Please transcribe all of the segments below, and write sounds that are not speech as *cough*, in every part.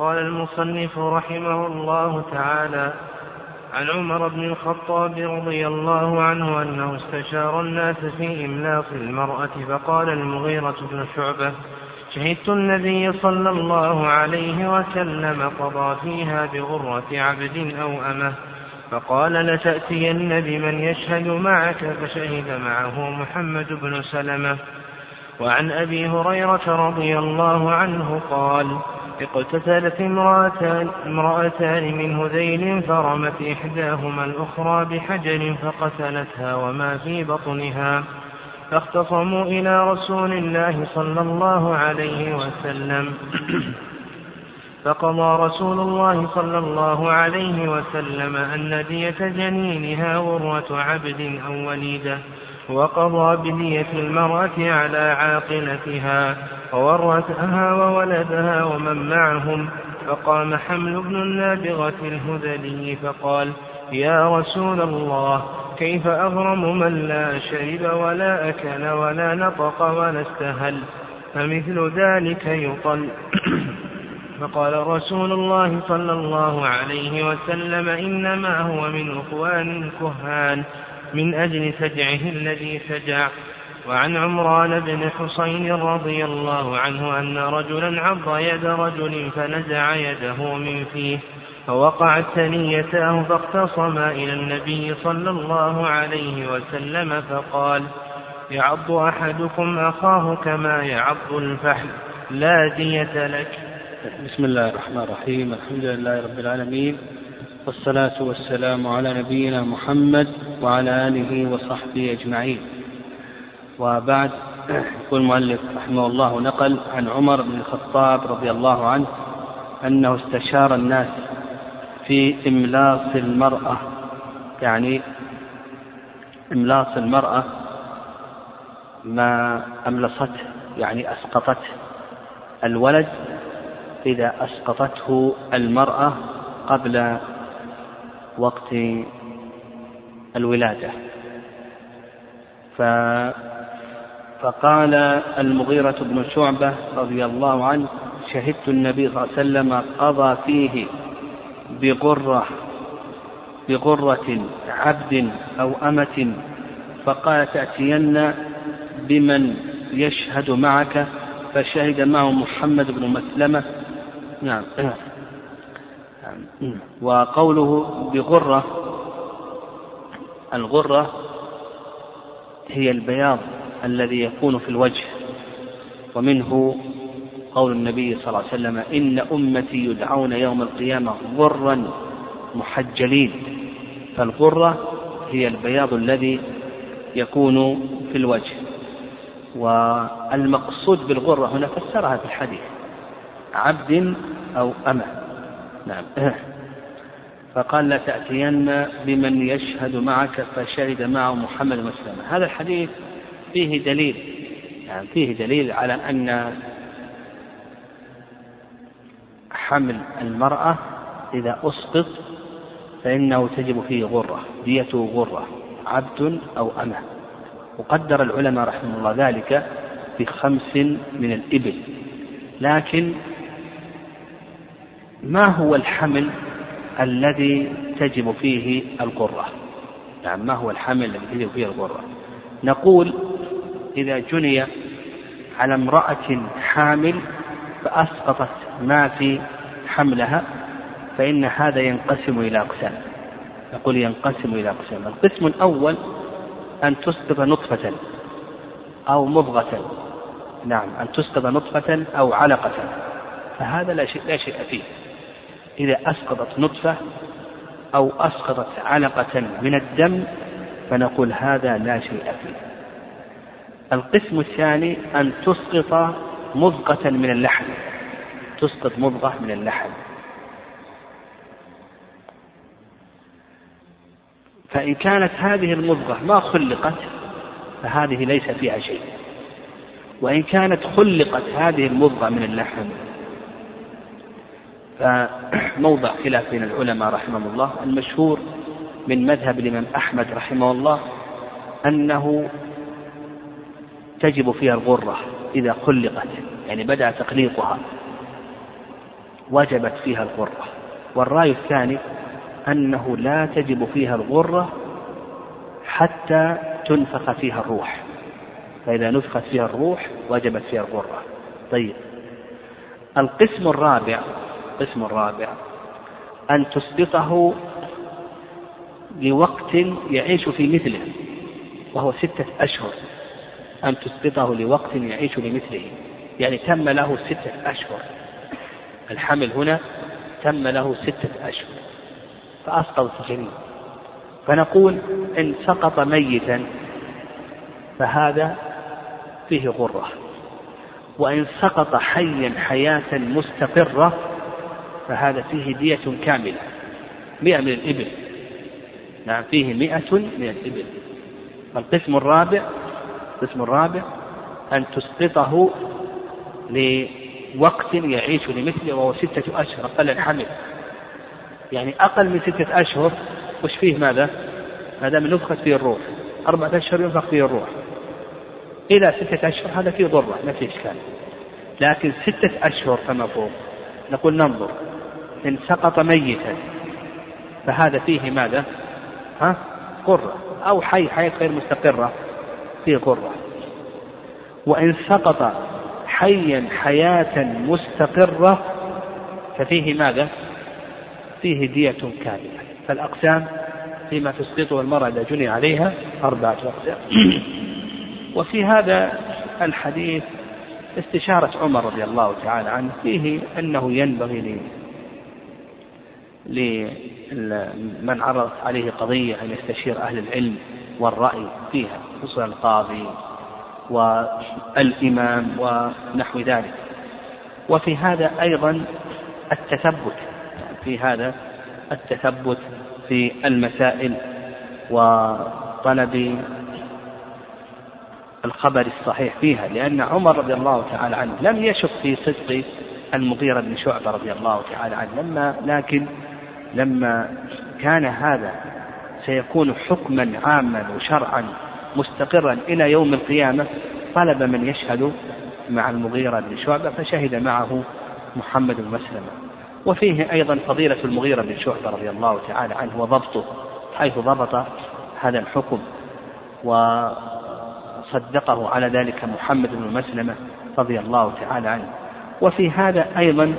قال المصنف رحمه الله تعالى عن عمر بن الخطاب رضي الله عنه أنه استشار الناس في إملاق المرأة فقال المغيرة بن شعبة شهدت النبي صلى الله عليه وسلم قضى فيها بغرة عبد أو أمة فقال لتأتين بمن يشهد معك فشهد معه محمد بن سلمة وعن أبي هريرة رضي الله عنه قال اقتتلت امرأتان, امرأتان من هذيل فرمت إحداهما الأخرى بحجر فقتلتها وما في بطنها فاختصموا إلى رسول الله صلى الله عليه وسلم. فقضى رسول الله صلى الله عليه وسلم أن دية جنينها غرة عبد أو وليدة وقضى بدية المرأة على عاقلتها. وورثها وولدها ومن معهم. فقام حمل بن النابغة الهذلي فقال يا رسول الله كيف أغرم من لا شرب ولا أكل ولا نطق ولا استهل؟ فمثل ذلك يطل. *coughs* فقال رسول الله صلى الله عليه وسلم إنما هو من أخوان الكهان من أجل سجعه الذي سجع. وعن عمران بن حصين رضي الله عنه أن رجلا عض يد رجل فنزع يده من فيه فوقعت ثنيتاه فاختصما إلى النبي صلى الله عليه وسلم فقال يعض أحدكم أخاه كما يعض الفحل لا دية لك. بسم الله الرحمن الرحيم الحمد لله رب العالمين والصلاة والسلام على نبينا محمد وعلى آله وصحبه أجمعين. وبعد. يقول المؤلف رحمه الله نقل عن عمر بن الخطاب رضي الله عنه أنه استشار الناس في إملاص المرأة. يعني إملاص المرأة ما أملصته يعني أسقطته. الولد إذا أسقطته المرأة قبل وقت الولادة. ف فقال المغيرة بن شعبة رضي الله عنه شهدت النبي صلى الله عليه وسلم قضى فيه بغرة بغرة عبد أو أمة فقال تأتين بمن يشهد معك؟ فشهد معه محمد بن مسلمة. نعم. وقوله بغرة الغرة هي البياض. الذي يكون في الوجه ومنه قول النبي صلى الله عليه وسلم إن أمتي يدعون يوم القيامة غرا محجلين. فالغرة هي البياض الذي يكون في الوجه. والمقصود بالغرة هنا فسرها في الحديث عبد أو أمة. نعم. *clears throat* فقال لا تأتين بمن يشهد معك فشهد معه محمد مسلم هذا الحديث فيه دليل. يعني فيه دليل على أن حمل المرأة إذا أسقط فإنه تجب فيه غرة ديته غرة عبد أو أمة. وقدر العلماء رحمه الله ذلك بخمس من الإبل. لكن ما هو الحمل الذي تجب فيه الغرة؟ يعني ما هو الحمل الذي تجب فيه الغرة؟ نقول إذا جني على امرأة حامل فأسقطت ما في حملها فإن هذا ينقسم إلى أقسام. نقول ينقسم إلى أقسام. القسم الأول أن تسقط نطفة أو مضغة. نعم أن تسقط نطفة أو علقة. فهذا لا شيء, لا شيء فيه. إذا أسقطت نطفة أو أسقطت علقة من الدم فنقول هذا لا شيء فيه. القسم الثاني أن تسقط مضغة من اللحم. تسقط مضغة من اللحم. فإن كانت هذه المضغة ما خلقت فهذه ليس فيها شيء. وإن كانت خلقت هذه المضغة من اللحم فموضع خلاف بين العلماء رحمهم الله. المشهور من مذهب الإمام أحمد رحمه الله أنه تجب فيها الغرة إذا خلقت يعني بدأ تخليقها وجبت فيها الغرة. والرأي الثاني أنه لا تجب فيها الغرة حتى تنفخ فيها الروح. فإذا نفخت فيها الروح وجبت فيها الغرة. طيب القسم الرابع القسم الرابع أن تسبقه لوقت يعيش في مثله وهو ستة أشهر. أن تسقطه لوقت يعيش لمثله. يعني تم له ستة أشهر. الحمل هنا تم له ستة أشهر. فأسقط الجنين فنقول إن سقط ميتا فهذا فيه غرة. وإن سقط حيا حياة مستقرة فهذا فيه دية كاملة. مئة من الإبل. نعم فيه مئة من الإبل. القسم الرابع القسم الرابع أن تسقطه لوقت يعيش لمثله وهو ستة أشهر أقل الحمل يعني أقل من ستة أشهر وش فيه ماذا؟ ما دام نفخت فيه الروح أربعة أشهر ينفخ فيه الروح إلى ستة أشهر هذا فيه ضرة ما فيه إشكال لكن ستة أشهر فما فوق نقول ننظر إن سقط ميتا فهذا فيه ماذا؟ ها؟ قرة أو حي حياة غير مستقرة فيه قرة وإن سقط حيا حياة مستقرة ففيه ماذا؟ فيه دية كاملة. فالأقسام فيما تسقطه المرأة إذا جني عليها أربعة أقسام. *clears throat* وفي هذا الحديث استشارة عمر رضي الله تعالى عنه. فيه أنه ينبغي لمن عرضت عليه قضية أن يستشير أهل العلم. والرأي فيها خصوصا القاضي والإمام ونحو ذلك. وفي هذا أيضا التثبت في هذا التثبت في المسائل وطلب الخبر الصحيح فيها لأن عمر رضي الله تعالى عنه لم يشك في صدق المغيرة بن شعبة رضي الله تعالى عنه لما لكن لما كان هذا سيكون حكما عاما وشرعا مستقرا إلى يوم القيامة. طلب من يشهد مع المغيرة بن شعبة فشهد معه محمد بن مسلمة. وفيه أيضا فضيلة المغيرة بن شعبة رضي الله تعالى عنه وضبطه حيث ضبط هذا الحكم وصدقه على ذلك محمد بن مسلمة رضي الله تعالى عنه. وفي هذا أيضا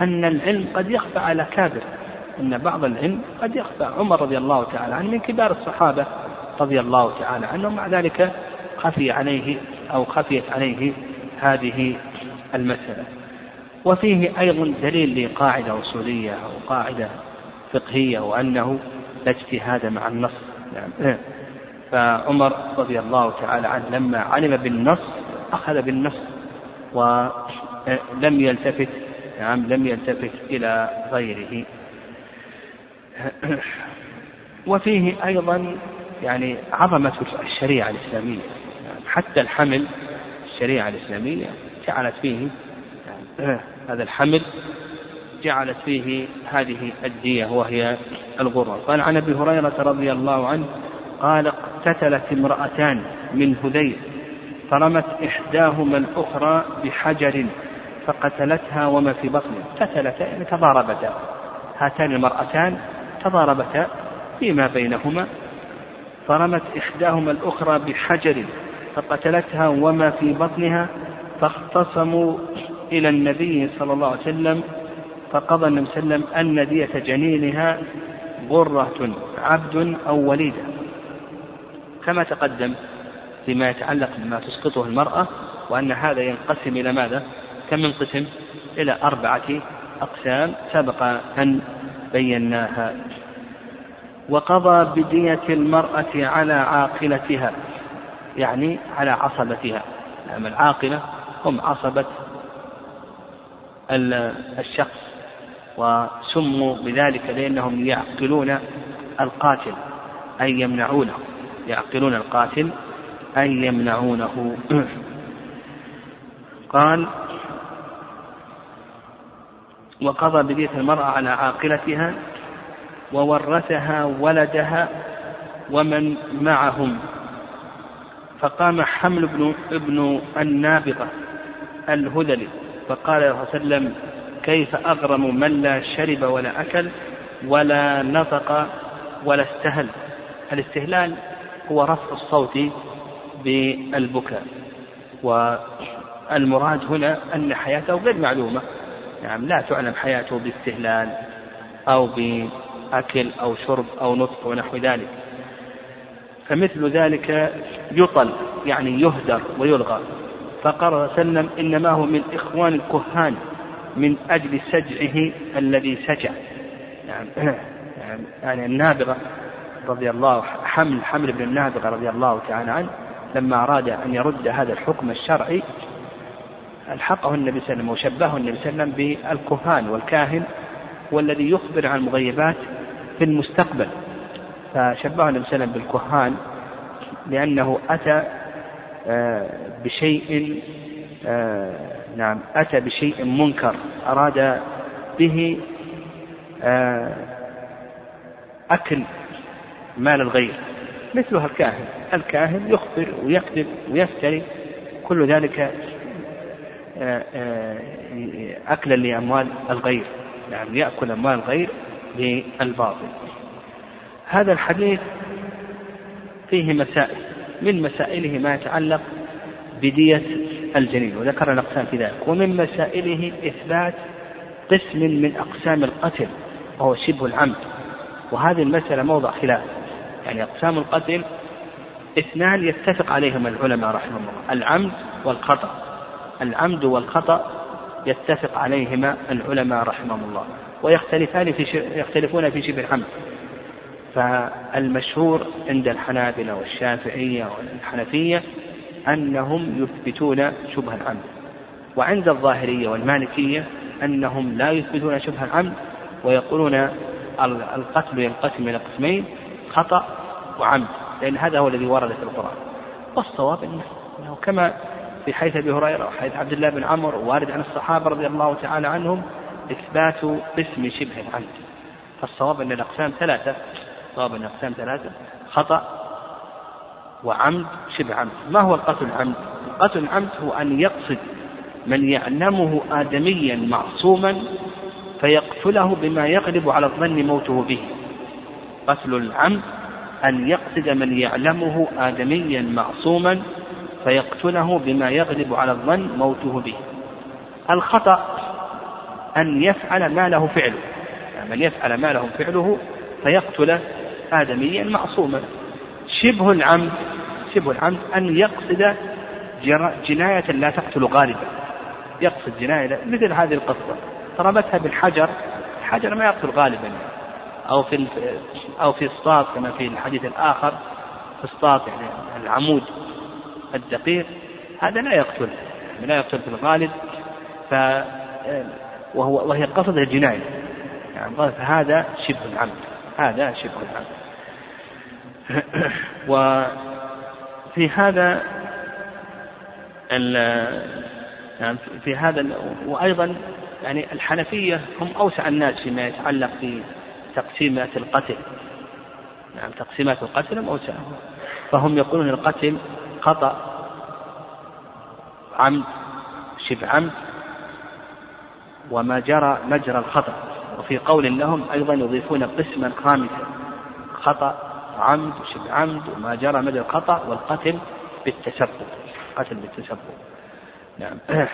أن العلم قد يخفى على كابر أن بعض العلم قد يخفى. عمر رضي الله تعالى عنه من كبار الصحابة رضي الله تعالى عنه ومع ذلك خفي عليه أو خفيت عليه هذه المسألة. وفيه أيضا دليل لقاعدة أصولية أو قاعدة فقهية وأنه لا اجتهاد مع النص. يعني فعمر رضي الله تعالى عنه لما علم بالنص أخذ بالنص ولم يلتفت نعم لم يلتفت إلى غيره. *coughs* وفيه أيضا يعني عظمة الشريعة الإسلامية. حتى الحمل الشريعة الإسلامية جعلت فيه *coughs* هذا الحمل جعلت فيه هذه الدية وهي الغرة. قال عن أبي هريرة رضي الله عنه قال اقتتلت امرأتان من هذيل فرمت إحداهما الأخرى بحجر فقتلتها وما في بطنها قتلتا يعني تضاربتا. هاتان المرأتان تضاربتا فيما بينهما فرمت إحداهما الأخرى بحجر فقتلتها وما في بطنها فاختصموا إلى النبي صلى الله عليه وسلم فقضى النبي صلى الله عليه وسلم أن دية جنينها غرة عبد أو وليدة كما تقدم فيما يتعلق بما تسقطه المرأة وأن هذا ينقسم إلى ماذا؟ كم ينقسم؟ إلى أربعة أقسام سبق أن بيناها وقضى بدية المرأة على عاقلتها يعني على عصبتها. نعم العاقلة هم عصبة الشخص وسموا بذلك لأنهم يعقلون القاتل أي يمنعونه يعقلون القاتل أي يمنعونه. *coughs* قال وقضى بدية المرأة على عاقلتها وورثها ولدها ومن معهم. فقام حمل بن ابن النابغة الهذلي فقال صلى الله عليه وسلم كيف أغرم من لا شرب ولا أكل ولا نطق ولا استهل؟ الاستهلال هو رفع الصوت بالبكاء والمراد هنا أن حياته غير معلومة. يعني لا تعلم حياته باستهلال أو بأكل أو شرب أو نطق ونحو ذلك. فمثل ذلك يطل يعني يهدر ويلغى. عليه وسلم إنما هو من إخوان الكهان من أجل سجعه الذي سجع. يعني, يعني النابغة رضي الله حمل حمل بن النابغة رضي الله تعالى عنه لما أراد أن يرد هذا الحكم الشرعي ألحقه النبي صلى الله عليه وسلم وشبهه النبي صلى الله عليه وسلم بالكهان والكاهن والذي يخبر عن المغيبات في المستقبل. فشبهه النبي صلى الله عليه وسلم بالكهان لأنه أتى آه، بشيء آه، نعم أتى بشيء منكر أراد به آه، أكل مال الغير مثلها الكاهن. الكاهن يخبر ويكذب ويفتري كل ذلك أكلا لأموال الغير يعني يأكل أموال الغير بالباطل هذا الحديث فيه مسائل من مسائله ما يتعلق بدية الجنين وذكر الأقسام في ذلك ومن مسائله إثبات قسم من أقسام القتل وهو شبه العمد. وهذه المسألة موضع خلاف يعني أقسام القتل اثنان يتفق عليهما العلماء رحمه الله العمد والخطأ. العمد والخطأ يتفق عليهما العلماء رحمهم الله ويختلفان في يختلفون في شبه العمد. فالمشهور عند الحنابلة والشافعية والحنفية أنهم يثبتون شبه العمد وعند الظاهرية والمالكية أنهم لا يثبتون شبه العمد ويقولون القتل ينقسم إلى قسمين خطأ وعمد لأن هذا هو الذي ورد في القرآن. والصواب أنه كما في حيث أبي هريرة وحيث عبد الله بن عمرو وارد عن الصحابة رضي الله تعالى عنهم إثبات قسم شبه العمد فالصواب أن الأقسام ثلاثة. صواب أن الأقسام ثلاثة. خطأ وعمد شبه عمد. ما هو القتل العمد؟ القتل العمد هو أن يقصد من يعلمه آدميا معصوما فيقتله بما يغلب على الظن موته به. قتل العمد أن يقصد من يعلمه آدميا معصوما فيقتله بما يغلب على الظن موته به. الخطأ أن يفعل ما له فعله. يعني من يفعل ما له فعله فيقتل آدميا معصوما. شبه العمد شبه العمد أن يقصد جناية لا تقتل غالبا. يقصد جناية مثل هذه القصة. ضربتها بالحجر الحجر ما يقتل غالبا. أو في أو في الصاط كما في الحديث الآخر. في الصاط يعني العمود. الدقيق هذا لا يقتل لا يقتل في الغالب ف وهو وهي قصد الجناية. يعني فهذا شبه العمد هذا شبه العمد. *clears throat* وفي هذا يعني في هذا وأيضا يعني الحنفية هم أوسع الناس فيما يتعلق في تقسيمات القتل. نعم تقسيمات القتل هم أوسع. فهم يقولون القتل خطأ. عمد. شبه عمد. وما جرى مجرى الخطأ. وفي قول لهم أيضا يضيفون قسما خامسا. خطأ عمد وشبه عمد وما جرى مجرى الخطأ والقتل بالتسبب قتل بالتسبب نعم. *clears throat*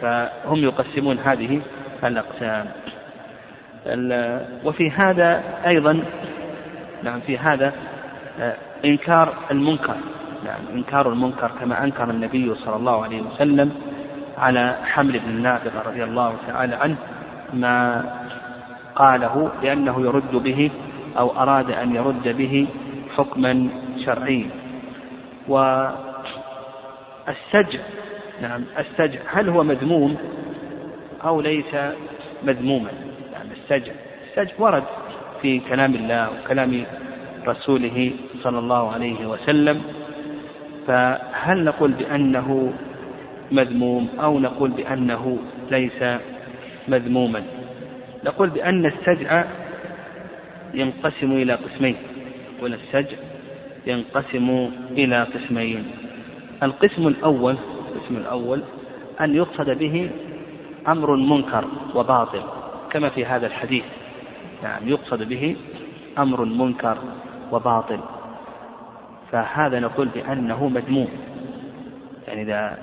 فهم يقسمون هذه الأقسام. وفي هذا أيضا نعم في هذا آه، إنكار المنكر. نعم إنكار المنكر كما أنكر النبي صلى الله عليه وسلم على حمل بن النابغة رضي الله تعالى عنه ما قاله لأنه يرد به أو أراد أن يرد به حكما شرعيا. والسجع نعم السجع هل هو مذموم أو ليس مذموما؟ يعني السجع السجع ورد في كلام الله وكلام رسوله صلى الله عليه وسلم. فهل نقول بأنه مذموم أو نقول بأنه ليس مذموما؟ نقول بأن السجع ينقسم إلى قسمين. يقول السجع ينقسم إلى قسمين. القسم الأول القسم الأول أن يقصد به أمر منكر وباطل كما في هذا الحديث. نعم يقصد به أمر منكر وباطل. فهذا نقول بأنه مذموم. يعني إذا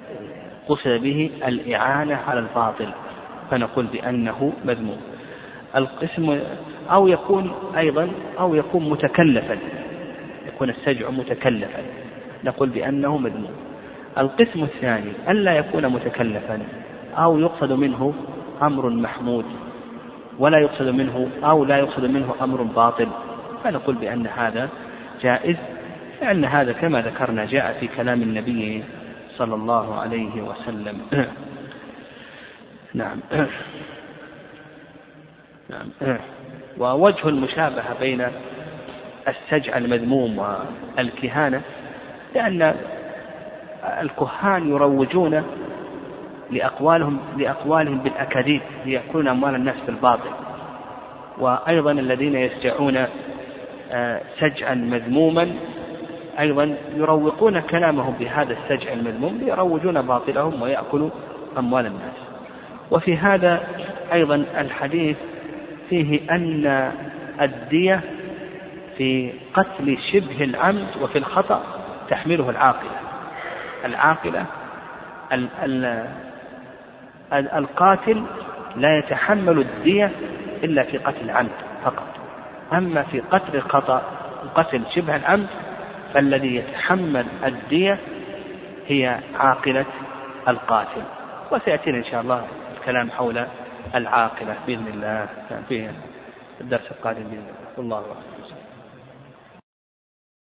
قصد به الإعانة على الباطل فنقول بأنه مذموم. القسم أو يكون أيضا أو يكون متكلفا يكون السجع متكلفا نقول بأنه مذموم. القسم الثاني ألا يكون متكلفا أو يقصد منه أمر محمود ولا يقصد منه أو لا يقصد منه أمر باطل فنقول بأن هذا جائز لأن هذا كما ذكرنا جاء في كلام النبي صلى الله عليه وسلم. *clears throat* نعم. *clears throat* نعم. ووجه المشابهة بين السجع المذموم والكهانة لأن الكهان يروجون لأقوالهم لأقوالهم بالأكاذيب ليأكلون أموال الناس بالباطل. وأيضا الذين يسجعون آه، سجعا مذموما أيضا يروقون كلامهم بهذا السجع المذموم ليروجون باطلهم ويأكلوا أموال الناس. وفي هذا أيضا الحديث فيه أن الدية في قتل شبه العمد وفي الخطأ تحمله العاقلة. العاقلة القاتل لا يتحمل الدية إلا في قتل العمد فقط. أما في قتل الخطأ وقتل شبه العمد فالذي يتحمل الدية هي عاقلة القاتل. وسيأتينا إن شاء الله الكلام حول العاقلة بإذن الله. في الدرس القادم بإذن الله. والله أعلم.